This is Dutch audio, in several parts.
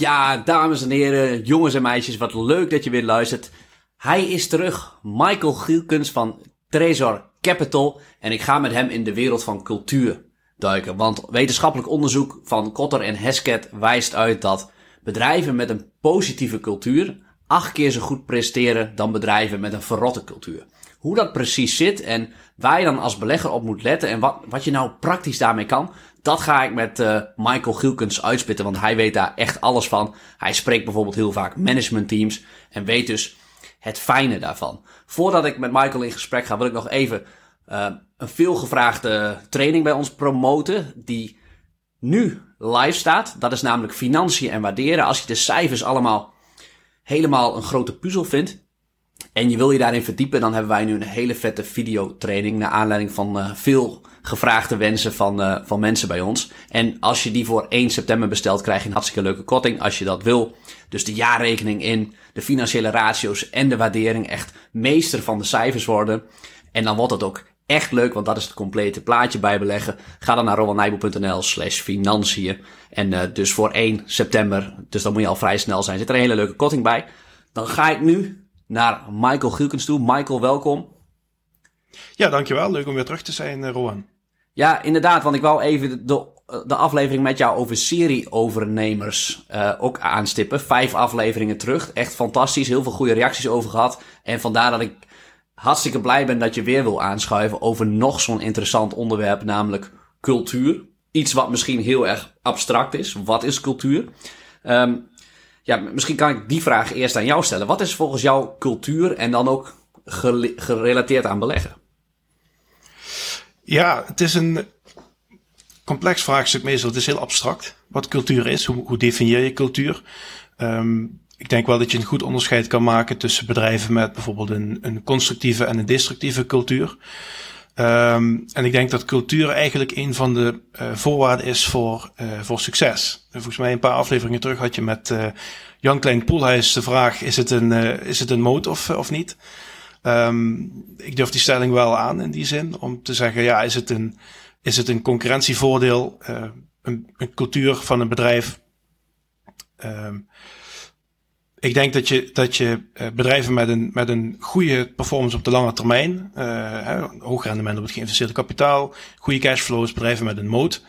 Ja, dames en heren, jongens en meisjes, wat leuk dat je weer luistert. Hij is terug, Michael Gielkens van Trezor Capital. En ik ga met hem in de wereld van cultuur duiken. Want wetenschappelijk onderzoek van Kotter en Hesket wijst uit dat bedrijven met een positieve cultuur acht keer zo goed presteren dan bedrijven met een verrotte cultuur. Hoe dat precies zit en waar je dan als belegger op moet letten en wat, wat je nou praktisch daarmee kan, dat ga ik met uh, Michael Gielkens uitspitten, want hij weet daar echt alles van. Hij spreekt bijvoorbeeld heel vaak managementteams en weet dus het fijne daarvan. Voordat ik met Michael in gesprek ga, wil ik nog even uh, een veelgevraagde training bij ons promoten, die nu live staat. Dat is namelijk financiën en waarderen. Als je de cijfers allemaal helemaal een grote puzzel vindt, en je wil je daarin verdiepen, dan hebben wij nu een hele vette videotraining naar aanleiding van uh, veel gevraagde wensen van, uh, van mensen bij ons. En als je die voor 1 september bestelt, krijg je een hartstikke leuke korting als je dat wil. Dus de jaarrekening in, de financiële ratio's en de waardering echt meester van de cijfers worden. En dan wordt het ook echt leuk, want dat is het complete plaatje bij beleggen. Ga dan naar rowanijboel.nl slash financiën. En uh, dus voor 1 september, dus dan moet je al vrij snel zijn, zit er een hele leuke korting bij. Dan ga ik nu naar Michael Gielkens toe. Michael, welkom. Ja, dankjewel. Leuk om weer terug te zijn, eh, Rowan. Ja, inderdaad, want ik wou even de, de aflevering met jou over serieovernnemers uh, ook aanstippen. Vijf afleveringen terug. Echt fantastisch. Heel veel goede reacties over gehad. En vandaar dat ik hartstikke blij ben dat je weer wil aanschuiven over nog zo'n interessant onderwerp, namelijk cultuur. Iets wat misschien heel erg abstract is. Wat is cultuur? Um, ja, misschien kan ik die vraag eerst aan jou stellen. Wat is volgens jou cultuur en dan ook gerelateerd aan beleggen? Ja, het is een complex vraagstuk meestal. Het is heel abstract wat cultuur is. Hoe, definieer je cultuur? Um, ik denk wel dat je een goed onderscheid kan maken tussen bedrijven met bijvoorbeeld een, een constructieve en een destructieve cultuur. Um, en ik denk dat cultuur eigenlijk een van de uh, voorwaarden is voor, uh, voor succes. volgens mij een paar afleveringen terug had je met uh, Jan Klein Poelhuis de vraag: is het een, is het een moot of, of niet? Um, ik durf die stelling wel aan in die zin, om te zeggen: ja, is het een, is het een concurrentievoordeel, een, een cultuur van een bedrijf? Um, ik denk dat je, dat je uh, bedrijven met een, met een goede performance op de lange termijn, uh, hoog rendement op het geïnvesteerde kapitaal, goede cashflows, bedrijven met een moot,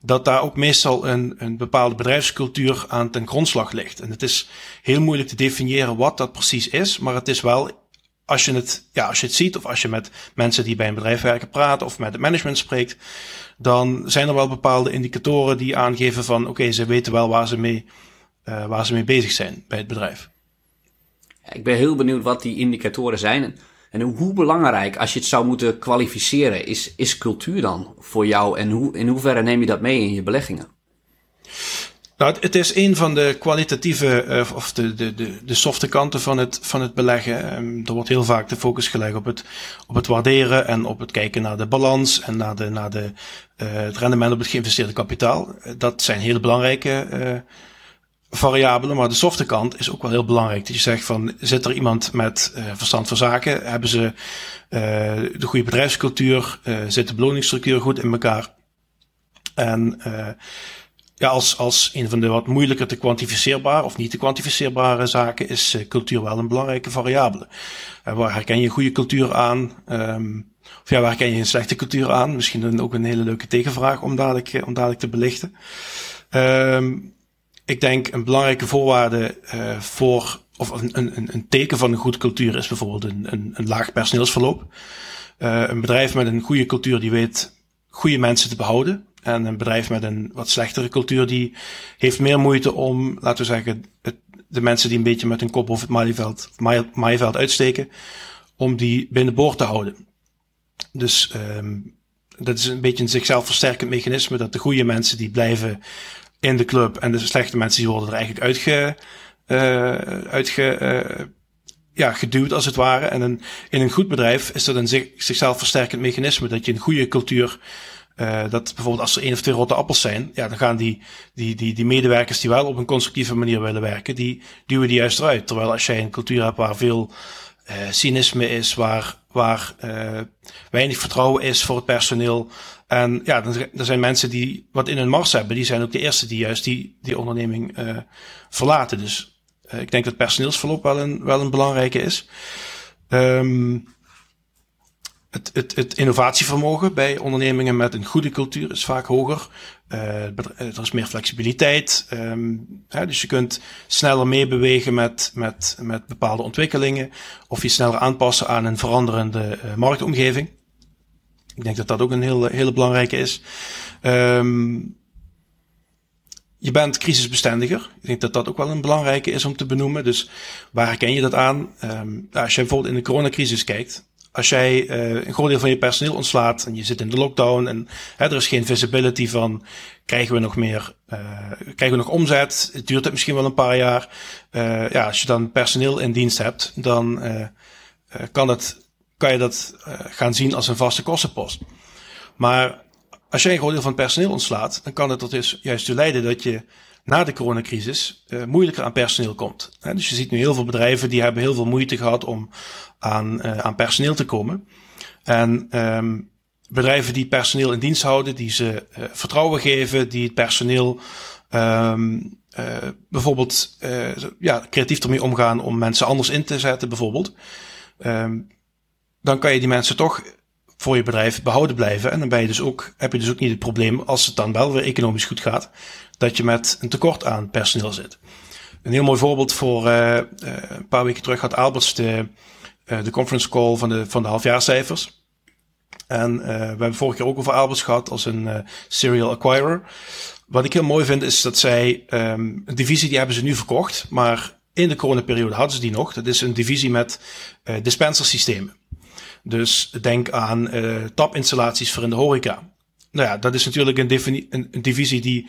dat daar ook meestal een, een bepaalde bedrijfscultuur aan ten grondslag ligt. En het is heel moeilijk te definiëren wat dat precies is, maar het is wel, als je het, ja, als je het ziet of als je met mensen die bij een bedrijf werken praat of met het management spreekt, dan zijn er wel bepaalde indicatoren die aangeven van, oké, ze weten wel waar ze mee uh, waar ze mee bezig zijn bij het bedrijf. Ik ben heel benieuwd wat die indicatoren zijn. En, en hoe belangrijk, als je het zou moeten kwalificeren, is, is cultuur dan voor jou? En hoe, in hoeverre neem je dat mee in je beleggingen? Nou, het is een van de kwalitatieve uh, of de, de, de, de softe kanten van het, van het beleggen. Um, er wordt heel vaak de focus gelegd op het, op het waarderen en op het kijken naar de balans en naar, de, naar de, uh, het rendement op het geïnvesteerde kapitaal. dat zijn hele belangrijke variabelen, maar de softe kant is ook wel heel belangrijk. Dat je zegt van, zit er iemand met uh, verstand van zaken? Hebben ze uh, de goede bedrijfscultuur? Uh, zit de beloningsstructuur goed in elkaar? En ja, als, als een van de wat moeilijker te kwantificeerbare of niet te kwantificeerbare zaken is cultuur wel een belangrijke variabele. waar herken je goede cultuur aan? Um, of ja, waar herken je een slechte cultuur aan? Misschien ook een hele leuke tegenvraag om dadelijk, om dadelijk te belichten. Um, ik denk een belangrijke voorwaarde voor, of een, een, een teken van een goede cultuur is bijvoorbeeld een, een, een laag personeelsverloop. Een bedrijf met een goede cultuur die weet goede mensen te behouden. En een bedrijf met een wat slechtere cultuur die heeft meer moeite om, laten we zeggen, de mensen die een beetje met hun kop over het maaiveld, uitsteken, om die binnenboord te houden. Dus um, dat is een beetje een zichzelf versterkend mechanisme dat de goede mensen die blijven in de club. En de slechte mensen die worden er eigenlijk uitge, uh, uitge, uh, ja, geduwd als het ware. En een, in een goed bedrijf is dat een zich, zichzelf versterkend mechanisme. Dat je een goede cultuur, uh, dat bijvoorbeeld als er één of twee rotte appels zijn, ja, dan gaan die, die, die, die medewerkers die wel op een constructieve manier willen werken, die duwen die juist eruit. Terwijl als jij een cultuur hebt waar veel uh, cynisme is, waar, waar uh, weinig vertrouwen is voor het personeel. En ja, er zijn mensen die wat in hun mars hebben, die zijn ook de eerste die juist die, die onderneming verlaten. Dus ik denk dat personeelsverloop wel een, wel een belangrijke is. Um, het, het, het innovatievermogen bij ondernemingen met een goede cultuur is vaak hoger. Uh, er is meer flexibiliteit. Hè, dus je kunt sneller meebewegen met, met, met bepaalde ontwikkelingen. Of je sneller aanpassen aan een veranderende uh, marktomgeving. Ik denk dat dat ook een hele, hele belangrijke is. Um, je bent crisisbestendiger. Ik denk dat dat ook wel een belangrijke is om te benoemen. Dus waar herken je dat aan? Um, als je bijvoorbeeld in de coronacrisis kijkt, als jij uh, een groot deel van je personeel ontslaat en je zit in de lockdown en hè, er is geen visibility van krijgen we nog meer, uh, krijgen we nog omzet? Het duurt het misschien wel een paar jaar. Uh, ja, als je dan personeel in dienst hebt, dan kan, dat, kan je dat gaan zien als een vaste kostenpost. Maar als jij een groot deel van het personeel ontslaat, dan kan het er dus juist toe leiden dat je na de coronacrisis uh, moeilijker aan personeel komt. dus je ziet nu heel veel bedrijven die hebben heel veel moeite gehad om aan, uh, aan personeel te komen. En um, bedrijven die personeel in dienst houden, die ze uh, vertrouwen geven, die het personeel um, bijvoorbeeld ja, creatief ermee omgaan om mensen anders in te zetten, bijvoorbeeld. Um, dan kan je die mensen toch voor je bedrijf behouden blijven. En dan ben je dus ook, heb je dus ook niet het probleem als het dan wel weer economisch goed gaat, dat je met een tekort aan personeel zit. Een heel mooi voorbeeld voor uh, een paar weken terug had Alberts de, uh, de conference call van de, van de halfjaarcijfers. En we hebben vorige keer ook over Alberts gehad als een serial acquirer. Wat ik heel mooi vind is dat zij um, een divisie die hebben ze nu verkocht, maar in de coronaperiode hadden ze die nog. Dat is een divisie met dispensersystemen. Dus denk aan tapinstallaties voor in de horeca. Nou ja, dat is natuurlijk een, een divisie die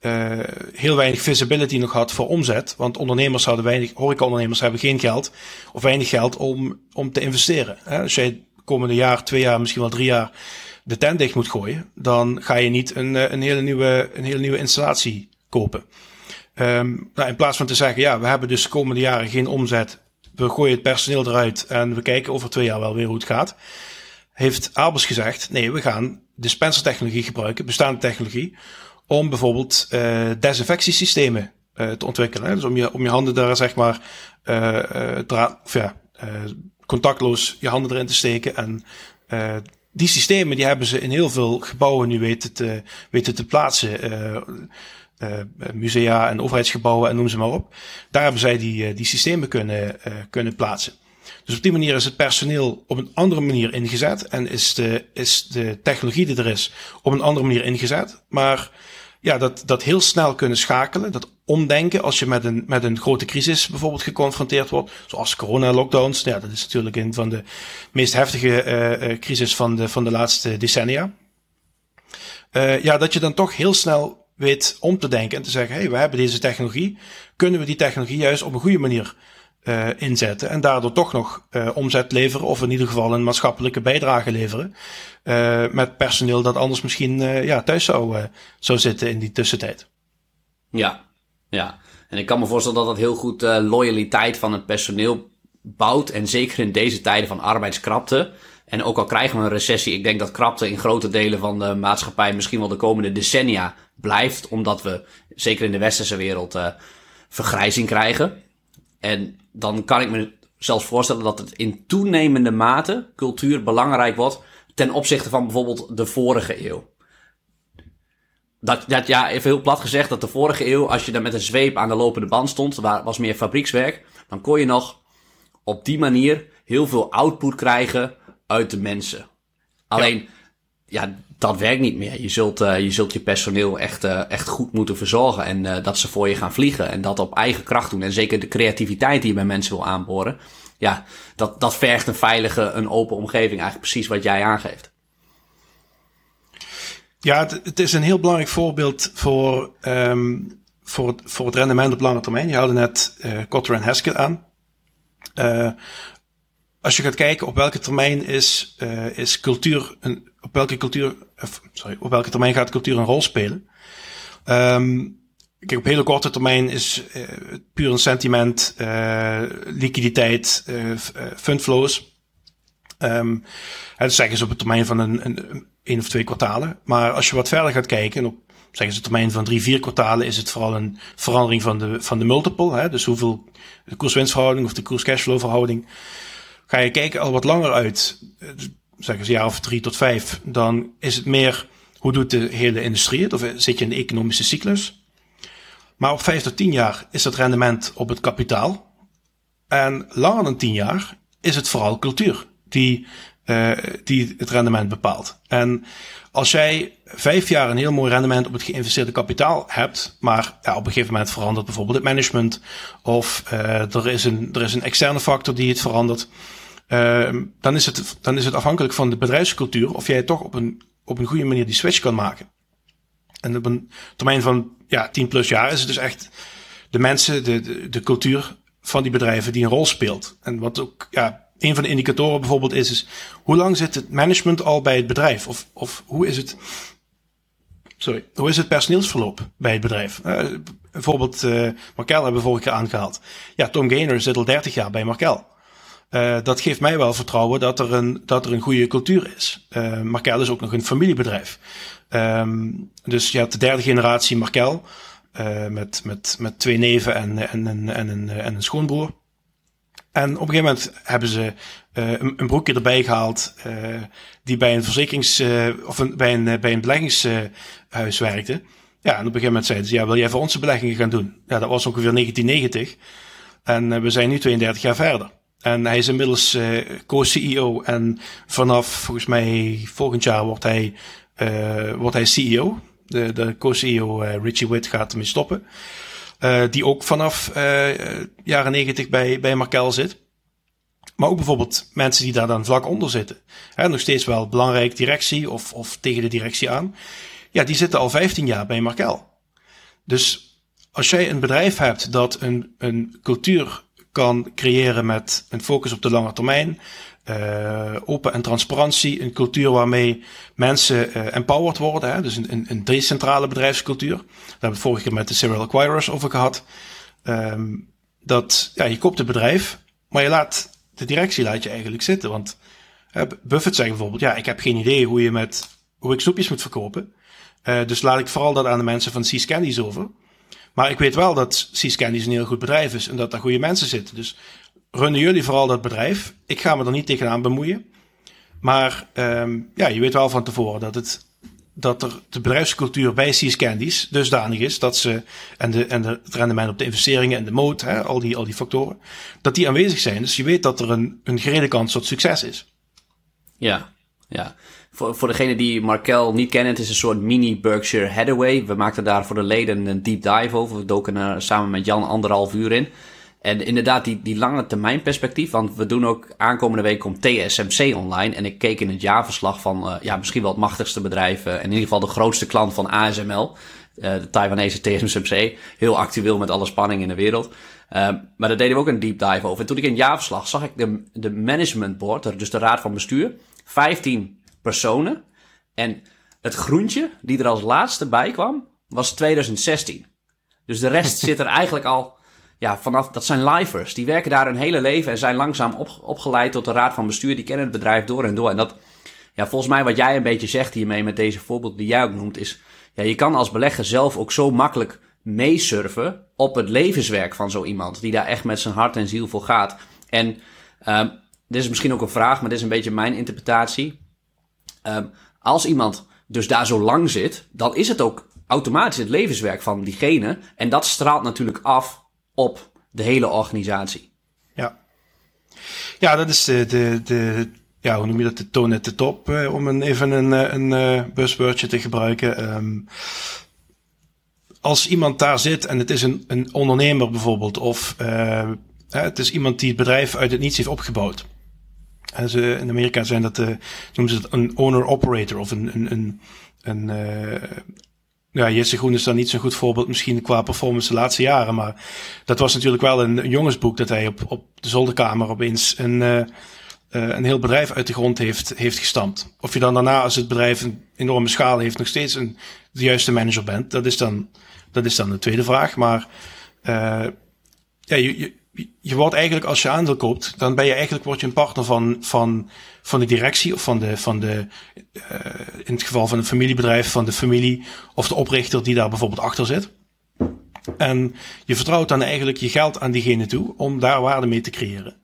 uh, heel weinig visibility nog had voor omzet. Want ondernemers hadden weinig, horecaondernemers hebben geen geld of weinig geld om, om te investeren. Hè? Als jij komende jaar, twee jaar, misschien wel drie jaar de tent dicht moet gooien, dan ga je niet een, eh, een, hele, nieuwe, een hele nieuwe installatie kopen. Um, nou, in plaats van te zeggen, ja, we hebben dus de komende jaren geen omzet, we gooien het personeel eruit en we kijken over twee jaar wel weer hoe het gaat, heeft Abels gezegd, nee, we gaan dispensertechnologie gebruiken, bestaande technologie, om bijvoorbeeld uh, desinfectiesystemen uh, te ontwikkelen. Dus om je, om je handen daar zeg maar uh, dra of ja, contactloos je handen erin te steken. En die systemen die hebben ze in heel veel gebouwen nu weten te, weten te plaatsen. musea en overheidsgebouwen en noem ze maar op. Daar hebben zij die, die systemen kunnen, kunnen plaatsen. Dus op die manier is het personeel op een andere manier ingezet en is de, is de technologie die er is op een andere manier ingezet. Maar ja, dat, dat heel snel kunnen schakelen, dat omdenken als je met een, met een grote crisis bijvoorbeeld geconfronteerd wordt, zoals corona-lockdowns. Ja, dat is natuurlijk een van de meest heftige uh, crisis van de, van de laatste decennia. Uh, ja, dat je dan toch heel snel weet om te denken en te zeggen, hey, we hebben deze technologie, kunnen we die technologie juist op een goede manier uh, inzetten en daardoor toch nog uh, omzet leveren of in ieder geval een maatschappelijke bijdrage leveren uh, met personeel dat anders misschien ja, thuis zou, zou zitten in die tussentijd. Ja, ja. En ik kan me voorstellen dat dat heel goed loyaliteit van het personeel bouwt en zeker in deze tijden van arbeidskrapte. En ook al krijgen we een recessie, ik denk dat krapte in grote delen van de maatschappij misschien wel de komende decennia blijft, omdat we zeker in de westerse wereld vergrijzing krijgen. En dan kan ik me zelfs voorstellen dat het in toenemende mate cultuur belangrijk wordt ten opzichte van bijvoorbeeld de vorige eeuw. Dat, dat, ja, even heel plat gezegd, dat de vorige eeuw, als je dan met een zweep aan de lopende band stond, waar was meer fabriekswerk, dan kon je nog op die manier heel veel output krijgen uit de mensen. Alleen, ja, dat werkt niet meer. Je zult, uh, je, zult je personeel echt, uh, echt goed moeten verzorgen. En uh, dat ze voor je gaan vliegen. En dat op eigen kracht doen. En zeker de creativiteit die je bij mensen wil aanboren. Ja, dat, dat vergt een veilige, een open omgeving. Eigenlijk precies wat jij aangeeft. Ja, het, is een heel belangrijk voorbeeld voor, um, voor, het, voor rendement op lange termijn. Je haalde net Cotter en Haskell aan. Als je gaat kijken op welke termijn is, uh, is cultuur een, op welke cultuur, of, sorry, op welke termijn gaat cultuur een rol spelen? Um, kijk, op hele korte termijn is uh, puur een sentiment, liquiditeit, fundflows. Um, dat zeggen ze op het termijn van een, een, een of twee kwartalen. Maar als je wat verder gaat kijken, op zeggen ze termijn van drie, vier kwartalen, is het vooral een verandering van de, van de multiple. Hè? Dus hoeveel de koers-winstverhouding of de koers-cashflow verhouding. Ga je kijken al wat langer uit, zeggen ze een jaar of drie tot vijf, dan is het meer hoe doet de hele industrie het? Of zit je in de economische cyclus? Maar op vijf tot tien jaar is het rendement op het kapitaal. En langer dan tien jaar is het vooral cultuur die, uh, die het rendement bepaalt. En als jij vijf jaar een heel mooi rendement op het geïnvesteerde kapitaal hebt, maar ja, op een gegeven moment verandert bijvoorbeeld het management, of uh, er, is een, er is een externe factor die het verandert, uh, dan, is het, dan is het afhankelijk van de bedrijfscultuur of jij toch op een, op een goede manier die switch kan maken. En op een termijn van ja, 10 plus jaar is het dus echt de mensen, de, de, de cultuur van die bedrijven die een rol speelt. En wat ook ja, een van de indicatoren bijvoorbeeld is, is hoe lang zit het management al bij het bedrijf? Of, of hoe is het, sorry, hoe is het personeelsverloop bij het bedrijf? Uh, bijvoorbeeld, uh, Markel hebben we vorige keer aangehaald. Ja, Tom Gaynor zit al 30 jaar bij Markel. Uh, dat geeft mij wel vertrouwen dat er een, dat er een goede cultuur is. Markel is ook nog een familiebedrijf. Um, dus je hebt de derde generatie Markel. Met, met, met twee neven en, en, en, en, een, en een schoonbroer. En op een gegeven moment hebben ze uh, een, een, broekje erbij gehaald uh, die bij een verzekerings- uh, of een, bij, een, bij een beleggingshuis werkte. Ja, en op een gegeven moment zeiden ze, ja, wil jij voor onze beleggingen gaan doen? Ja, dat was ongeveer 1990. En we zijn nu 32 jaar verder. En hij is inmiddels co-CEO en vanaf volgens mij volgend jaar wordt hij, wordt hij CEO. De, de co-CEO Richie Witt gaat ermee stoppen. Uh, die ook vanaf uh, jaren negentig bij, bij Markel zit. Maar ook bijvoorbeeld mensen die daar dan vlak onder zitten. Hè, nog steeds wel belangrijk directie of, of tegen de directie aan. Ja, die zitten al 15 jaar bij Markel. Dus als jij een bedrijf hebt dat een, een cultuur kan creëren met een focus op de lange termijn, uh, open en transparantie, een cultuur waarmee mensen uh, empowered worden. Hè? Dus een, een, een, decentrale bedrijfscultuur. Daar hebben we het vorige keer met de serial acquirers over gehad. Um, dat, ja, je koopt een bedrijf, maar je laat, de directie laat je eigenlijk zitten. Want uh, Buffett zegt bijvoorbeeld, ja, ik heb geen idee hoe je met, hoe ik snoepjes moet verkopen. dus laat ik vooral dat aan de mensen van Seas Candies over. Maar ik weet wel dat Seas Candies een heel goed bedrijf is en dat daar goede mensen zitten. Dus runnen jullie vooral dat bedrijf. Ik ga me er niet tegenaan bemoeien. Maar um, ja, je weet wel van tevoren dat, het, dat er de bedrijfscultuur bij Seas Candies dusdanig is dat ze, en, de, en de, het rendement op de investeringen en de moot, hè, al, die, al die factoren, dat die aanwezig zijn. Dus je weet dat er een, een gerede kans tot succes is. Ja, ja. Voor, voor degene die Markel niet kennen, het is een soort mini Berkshire Hathaway. We maakten daar voor de leden een deep dive over. We doken er samen met Jan anderhalf uur in. En inderdaad, die, die lange termijn perspectief. Want we doen ook aankomende week komt TSMC online. En ik keek in het jaarverslag van uh, ja, misschien wel het machtigste bedrijf. En in ieder geval de grootste klant van ASML. Uh, de Taiwanese TSMC. Heel actueel met alle spanning in de wereld. maar daar deden we ook een deep dive over. En toen ik in het jaarverslag zag ik de, de management board, dus de raad van bestuur. 15 personen. En het groentje die er als laatste bij kwam, was 2016. Dus de rest zit er eigenlijk al ja, vanaf, dat zijn livers. Die werken daar hun hele leven en zijn langzaam op, opgeleid tot de raad van bestuur. Die kennen het bedrijf door en door. En dat, ja, volgens mij wat jij een beetje zegt hiermee met deze voorbeeld die jij ook noemt, is, ja, je kan als belegger zelf ook zo makkelijk meesurfen op het levenswerk van zo iemand. Die daar echt met zijn hart en ziel voor gaat. En, um, dit is misschien ook een vraag, maar dit is een beetje mijn interpretatie. Um, als iemand dus daar zo lang zit, dan is het ook automatisch het levenswerk van diegene. En dat straalt natuurlijk af op de hele organisatie. Ja, ja dat is de, de, de ja, hoe noem je dat, de toon at de top, eh, om een, even een, eh, een, uh, buzzwordje te gebruiken. Um, als iemand daar zit en het is een, een ondernemer bijvoorbeeld, of het is iemand die het bedrijf uit het niets heeft opgebouwd. En ze, in Amerika zijn dat, uh, noemen ze het een owner-operator of een, een, een, een ja, Jesse Groen is dan niet zo'n goed voorbeeld misschien qua performance de laatste jaren. Maar dat was natuurlijk wel een, jongensboek dat hij op, op de zolderkamer opeens een, uh, een heel bedrijf uit de grond heeft, heeft gestampt. Of je dan daarna, als het bedrijf een enorme schaal heeft, nog steeds een, de juiste manager bent. Dat is dan, dat is dan de tweede vraag. Maar uh, ja, je, je wordt eigenlijk, als je aandeel koopt, dan ben je eigenlijk word je een partner van, van, van de directie of van de, van de uh, in het geval van een familiebedrijf, van de familie of de oprichter die daar bijvoorbeeld achter zit. En je vertrouwt dan eigenlijk je geld aan diegene toe om daar waarde mee te creëren.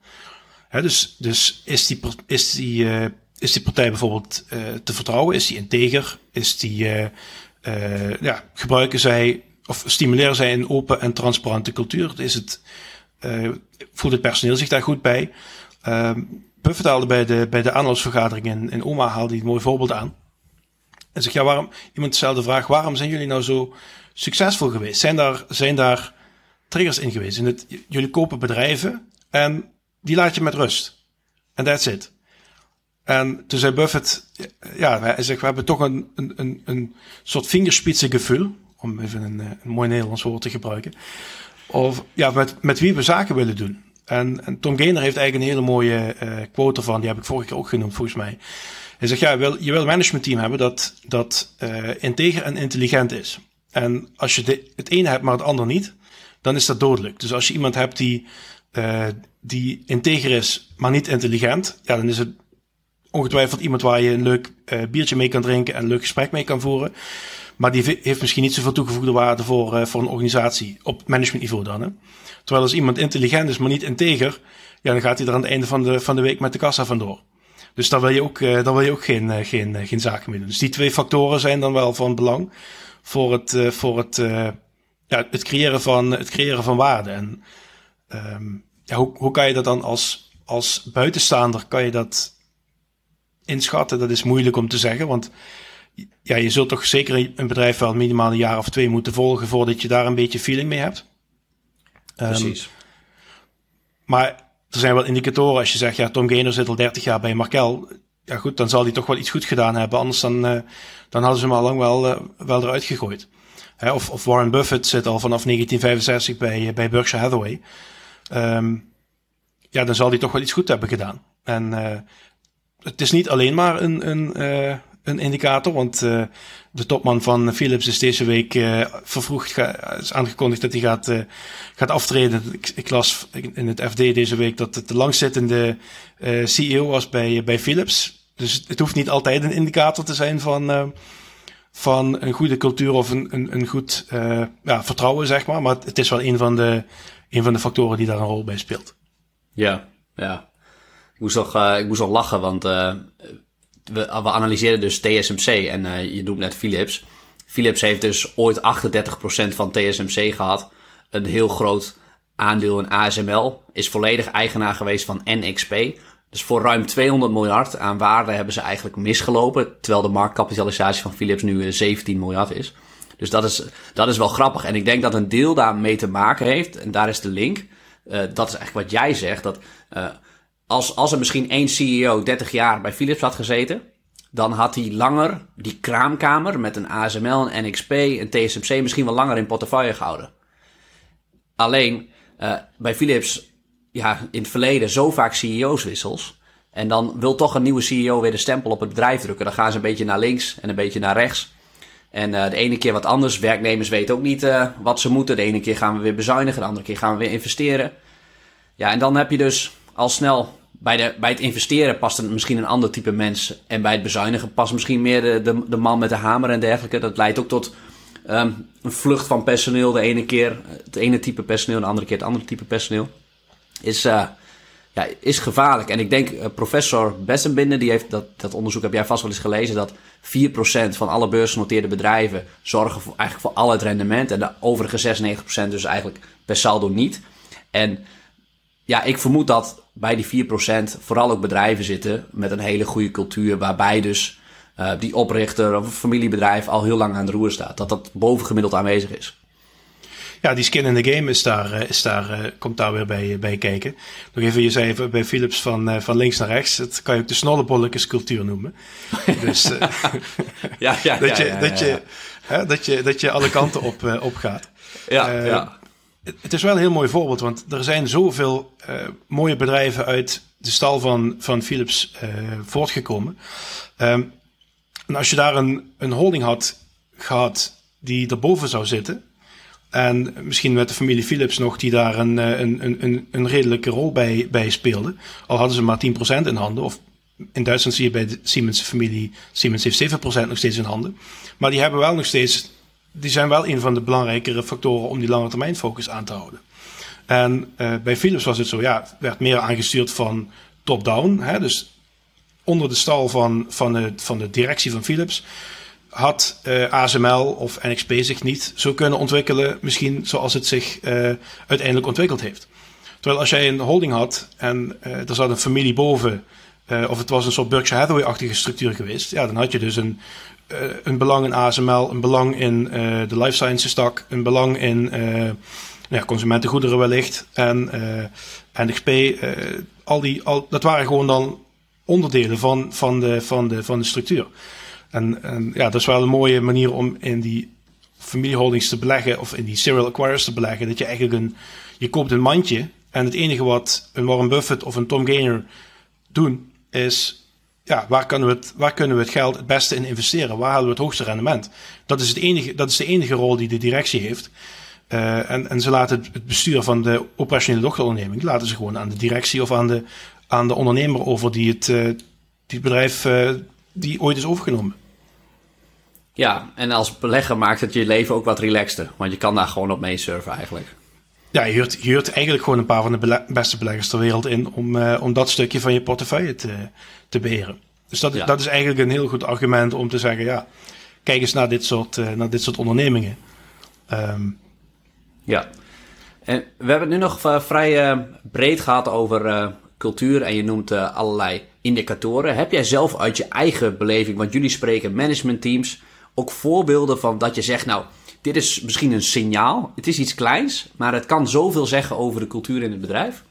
Dus, dus is die, is die, uh, is die partij bijvoorbeeld uh, te vertrouwen? Is die integer? Is die, ja, gebruiken zij of stimuleren zij een open en transparante cultuur? Is het, voelt het personeel zich daar goed bij? Uh, Buffett haalde bij de, bij de aanloopsvergadering in, in Oma haalde hij een mooi voorbeeld aan. En zegt, ja, waarom, iemand stelde de vraag, waarom zijn jullie nou zo succesvol geweest? Zijn daar, zijn daar triggers in geweest? In het, jullie kopen bedrijven en die laat je met rust. En that's it. En toen zei Buffett, ja, hij zegt, we hebben toch een, een, een, een soort vingerspitsengevoel, om even een, een mooi Nederlands woord te gebruiken, of ja, met, met wie we zaken willen doen. En, Tom Gainer heeft eigenlijk een hele mooie uh, quote ervan, die heb ik vorige keer ook genoemd volgens mij. Hij zegt, ja, je wil, je wil een managementteam hebben dat, dat uh, integer en intelligent is. En als je de, het ene hebt, maar het ander niet, dan is dat dodelijk. Dus als je iemand hebt die, uh, die integer is, maar niet intelligent, ja, dan is het ongetwijfeld iemand waar je een leuk biertje mee kan drinken en een leuk gesprek mee kan voeren. Maar die heeft misschien niet zoveel toegevoegde waarde voor, uh, voor een organisatie op managementniveau dan. Hè? Terwijl als iemand intelligent is, maar niet integer, ja, dan gaat hij er aan het einde van de, van de week met de kassa vandoor. Dus daar wil je ook, uh, daar wil je ook geen, uh, geen, geen zaken mee doen. Dus die twee factoren zijn dan wel van belang voor het, voor het, ja, het, creëren van, het creëren van waarde. En um, ja, hoe, hoe kan je dat dan als, als buitenstaander, kan je dat inschatten? Dat is moeilijk om te zeggen, want ja, je zult toch zeker een bedrijf wel minimaal een jaar of twee moeten volgen voordat je daar een beetje feeling mee hebt. Ehm, Precies. Um, maar er zijn wel indicatoren als je zegt, ja, Tom Gainer zit al 30 jaar bij Markel. Ja goed, dan zal hij toch wel iets goed gedaan hebben. Anders dan, uh, dan hadden ze hem al lang wel, uh, wel eruit gegooid. Hè, of, of Warren Buffett zit al vanaf 1965 bij, uh, bij Berkshire Hathaway. Um, ja, dan zal hij toch wel iets goed hebben gedaan. En het is niet alleen maar een, een, een indicator, want uh, de topman van Philips is deze week uh, vervroegd, is aangekondigd dat hij gaat, uh, gaat aftreden. Ik, ik, las in het FD deze week dat het de langzittende CEO was bij, bij Philips. Dus het hoeft niet altijd een indicator te zijn van, van een goede cultuur of een, een, een goed ja, vertrouwen, zeg maar. Maar het is wel een van, de, een van de factoren die daar een rol bij speelt. Ja, ja. Ik moest nog, ik moest nog lachen, want we, we analyseren dus TSMC en uh, je noemt net Philips. Philips heeft dus ooit 38% van TSMC gehad. Een heel groot aandeel in ASML. Is volledig eigenaar geweest van NXP. Dus voor ruim 200 miljard aan waarde hebben ze eigenlijk misgelopen. Terwijl de marktkapitalisatie van Philips nu 17 miljard is. Dus dat is, dat is wel grappig. En ik denk dat een deel daarmee te maken heeft. En daar is de link. Uh, dat is eigenlijk wat jij zegt. Dat als, als er misschien één CEO 30 jaar bij Philips had gezeten, dan had hij langer die kraamkamer met een ASML, een NXP, een TSMC misschien wel langer in portefeuille gehouden. Alleen uh, bij Philips, ja, in het verleden zo vaak CEO's wissels. En dan wil toch een nieuwe CEO weer de stempel op het bedrijf drukken. Dan gaan ze een beetje naar links en een beetje naar rechts. En uh, de ene keer wat anders. Werknemers weten ook niet uh, wat ze moeten. De ene keer gaan we weer bezuinigen, de andere keer gaan we weer investeren. Ja, en dan heb je dus al snel bij, de, bij het investeren past misschien een ander type mens. En bij het bezuinigen past misschien meer de, de, man met de hamer en dergelijke. Dat leidt ook tot um, een vlucht van personeel. De ene keer het ene type personeel, de andere keer het andere type personeel. Is, uh, ja, is gevaarlijk. En ik denk, uh, professor Bessenbinder, die heeft dat, dat onderzoek heb jij vast wel eens gelezen, dat 4% van alle beursgenoteerde bedrijven zorgen eigenlijk voor al het rendement. En de overige 96% dus eigenlijk per saldo niet. En ja, ik vermoed dat bij die 4% vooral ook bedrijven zitten met een hele goede cultuur, waarbij dus uh, die oprichter of familiebedrijf al heel lang aan de roer staat. Dat dat bovengemiddeld aanwezig is. Ja, die skin in the game is daar, eh, is daar, uh, komt daar weer bij, bij kijken. Nog even, je zei even bij Philips van, van links naar rechts. Dat kan je ook de snollebolletjes cultuur noemen. dus ja, ja, dat, je, dat, je, hè, dat, je, dat je alle kanten op, op gaat. Ja, ja het is wel een heel mooi voorbeeld, want er zijn zoveel uh, mooie bedrijven uit de stal van, van Philips uh, voortgekomen. Um, en als je daar een, een holding had gehad die erboven zou zitten, En misschien met de familie Philips nog, die daar een, een, een, een redelijke rol bij, bij speelde. Al hadden ze maar 10% in handen. Of in Duitsland zie je bij de Siemens familie, Siemens heeft 7% nog steeds in handen. Maar die hebben wel nog steeds, die zijn wel een van de belangrijkere factoren om die lange termijn focus aan te houden. En uh, bij Philips was het zo, ja, werd meer aangestuurd van top-down. Dus onder de stal van, van, de, van de directie van Philips had eh, ASML of NXP zich niet zo kunnen ontwikkelen, misschien zoals het zich uh, uiteindelijk ontwikkeld heeft. Terwijl als jij een holding had en er zat een familie boven, of het was een soort Berkshire Hathaway-achtige structuur geweest, ja, dan had je dus een, een belang in ASML, een belang in de life sciences tak, een belang in ja, consumentengoederen wellicht. En NXP, al die, al, dat waren gewoon dan onderdelen van, van, de, van, de, van de structuur. En, en ja, dat is wel een mooie manier om in die familieholdings te beleggen, of in die serial acquirers te beleggen. Dat je eigenlijk een, je koopt een mandje en het enige wat een Warren Buffett of een Tom Gainer doen, is ja, waar, kunnen we het, waar kunnen we het geld het beste in investeren? Waar halen we het hoogste rendement? Dat is, het enige, dat is de enige rol die de directie heeft. Uh, en, en ze laten het bestuur van de operationele dochteronderneming laten ze gewoon aan de directie of aan de, aan de ondernemer over die het, uh, die bedrijf uh, die ooit is overgenomen. Ja, en als belegger maakt het je leven ook wat relaxter. Want je kan daar gewoon op meesurfen eigenlijk. Ja, je huurt, je huurt eigenlijk gewoon een paar van de beste beleggers ter wereld in om, uh, om dat stukje van je portefeuille te, te beheren. Dus dat, ja. dat is eigenlijk een heel goed argument om te zeggen, ja, kijk eens naar dit soort, uh, naar dit soort ondernemingen. Um, ja, en we hebben het nu nog uh, vrij breed gehad over cultuur en je noemt allerlei indicatoren. Heb jij zelf uit je eigen beleving, want jullie spreken managementteams ook voorbeelden van dat je zegt, nou, dit is misschien een signaal. Het is iets kleins, maar het kan zoveel zeggen over de cultuur in het bedrijf.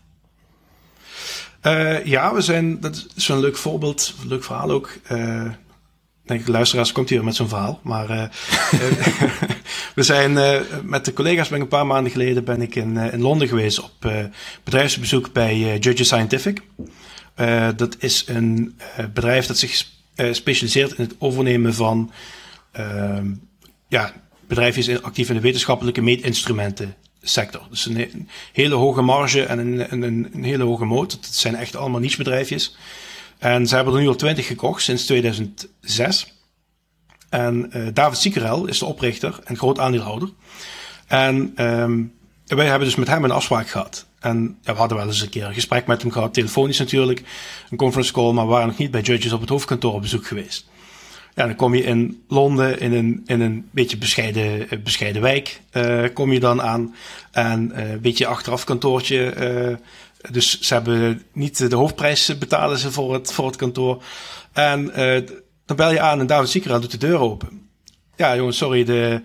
Uh, ja, we zijn, dat is een leuk voorbeeld, een leuk verhaal ook. Uh, denk ik, luisteraars, komt hier met zo'n verhaal. Maar uh, we zijn met de collega's, ben ik een paar maanden geleden ben ik in, in Londen geweest op bedrijfsbezoek bij Judges Scientific. dat is een bedrijf dat zich specialiseert in het overnemen van uh, ja, bedrijf actief in de wetenschappelijke meetinstrumenten sector. Dus een, hele hoge marge en een, een, een, hele hoge moot. Het zijn echt allemaal niche-bedrijfjes. En ze hebben er nu al twintig gekocht sinds 2006. En uh, David Siekerel is de oprichter en groot aandeelhouder. En um, wij hebben dus met hem een afspraak gehad. En ja, we hadden wel eens een keer een gesprek met hem gehad, telefonisch natuurlijk, een conference call, maar waren nog niet bij Judges op het hoofdkantoor op bezoek geweest. Ja, dan kom je in Londen in een, in een beetje bescheiden, eh, bescheiden wijk. Uh, kom je dan aan. En uh, een beetje achteraf kantoortje. Dus ze hebben niet de hoofdprijs betalen ze voor het, voor het kantoor. En dan bel je aan en David Ziekeraan doet de deur open. Ja, jongens, sorry, de,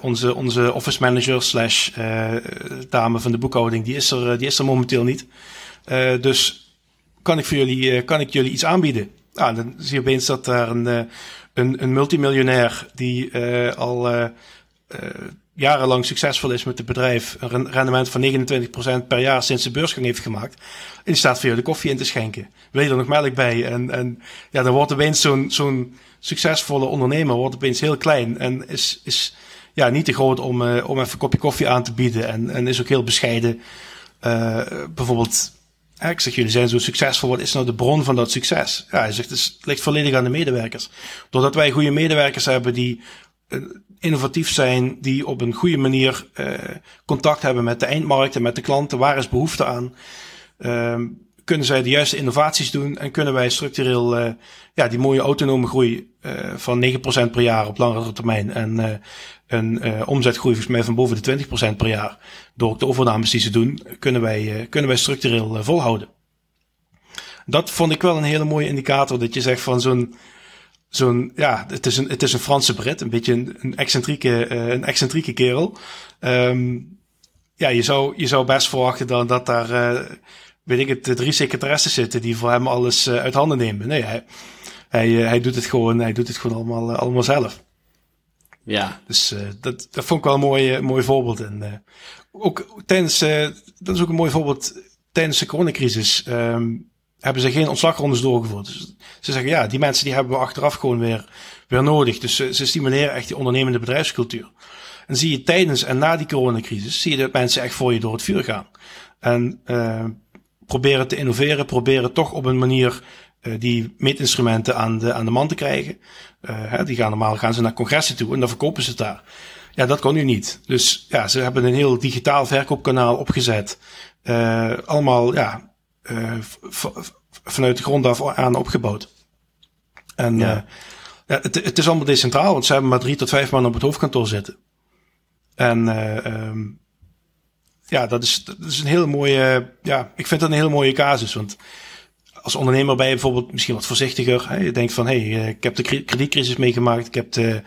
onze, onze office manager slash dame van de boekhouding, die is er, die is er momenteel niet. dus kan ik voor jullie, kan ik jullie iets aanbieden? Nou, dan zie je opeens dat daar een, eh, een, een multimiljonair die uh, al uh, jarenlang succesvol is met het bedrijf, een rendement van 29% per jaar sinds de beursgang heeft gemaakt, die staat voor je de koffie in te schenken. Wil je er nog melk bij? En, en ja, dan wordt opeens zo'n zo'n succesvolle ondernemer wordt opeens heel klein en is, is ja, niet te groot om, om even een kopje koffie aan te bieden en, en is ook heel bescheiden. bijvoorbeeld ik zeg, jullie zijn zo succesvol. Wat is nou de bron van dat succes? Ja, hij zegt, het ligt volledig aan de medewerkers. Doordat wij goede medewerkers hebben die uh, innovatief zijn, die op een goede manier uh, contact hebben met de eindmarkt en met de klanten. Waar is behoefte aan? Uh, kunnen zij de juiste innovaties doen en kunnen wij structureel uh, ja, die mooie autonome groei van 9% per jaar op langere termijn en een uh, omzetgroei volgens mij van boven de 20% per jaar. Door de overnames die ze doen, kunnen wij, kunnen wij structureel volhouden. Dat vond ik wel een hele mooie indicator. Dat je zegt van zo'n, zo'n, ja, het is een, het is een Franse Brit. Een beetje een, een excentrieke, een excentrieke kerel. Um, ja, je zou, je zou best verwachten dan dat daar, weet ik het, drie secretaressen zitten die voor hem alles uit handen nemen. Nee, hij, hij, hij doet het gewoon, hij doet het gewoon allemaal, allemaal zelf. Ja. Dus uh, dat, dat vond ik wel een mooi, mooi voorbeeld. En uh, ook tijdens, uh, dat is ook een mooi voorbeeld, tijdens de coronacrisis um, hebben ze geen ontslagrondes doorgevoerd. Dus ze zeggen, ja, die mensen die hebben we achteraf gewoon weer, weer nodig. Dus ze, stimuleren echt die ondernemende bedrijfscultuur. En zie je tijdens en na die coronacrisis, zie je dat mensen echt voor je door het vuur gaan. En uh, proberen te innoveren, proberen toch op een manier uh, die meetinstrumenten aan de, aan de man te krijgen. Uh, hè, die gaan normaal gaan ze naar congressen toe en dan verkopen ze het daar. Ja, dat kon nu niet. Dus ja, ze hebben een heel digitaal verkoopkanaal opgezet. Uh, allemaal ja, vanuit de grond af aan opgebouwd. En ja. ja het, het, is allemaal decentraal, want ze hebben maar drie tot vijf man op het hoofdkantoor zitten. En um, ja, dat is, dat is een hele mooie, ja, ik vind dat een hele mooie casus. Want als ondernemer ben je bijvoorbeeld misschien wat voorzichtiger. Hè? Je denkt van, hé, hey, ik heb de kredietcrisis meegemaakt. Ik heb de,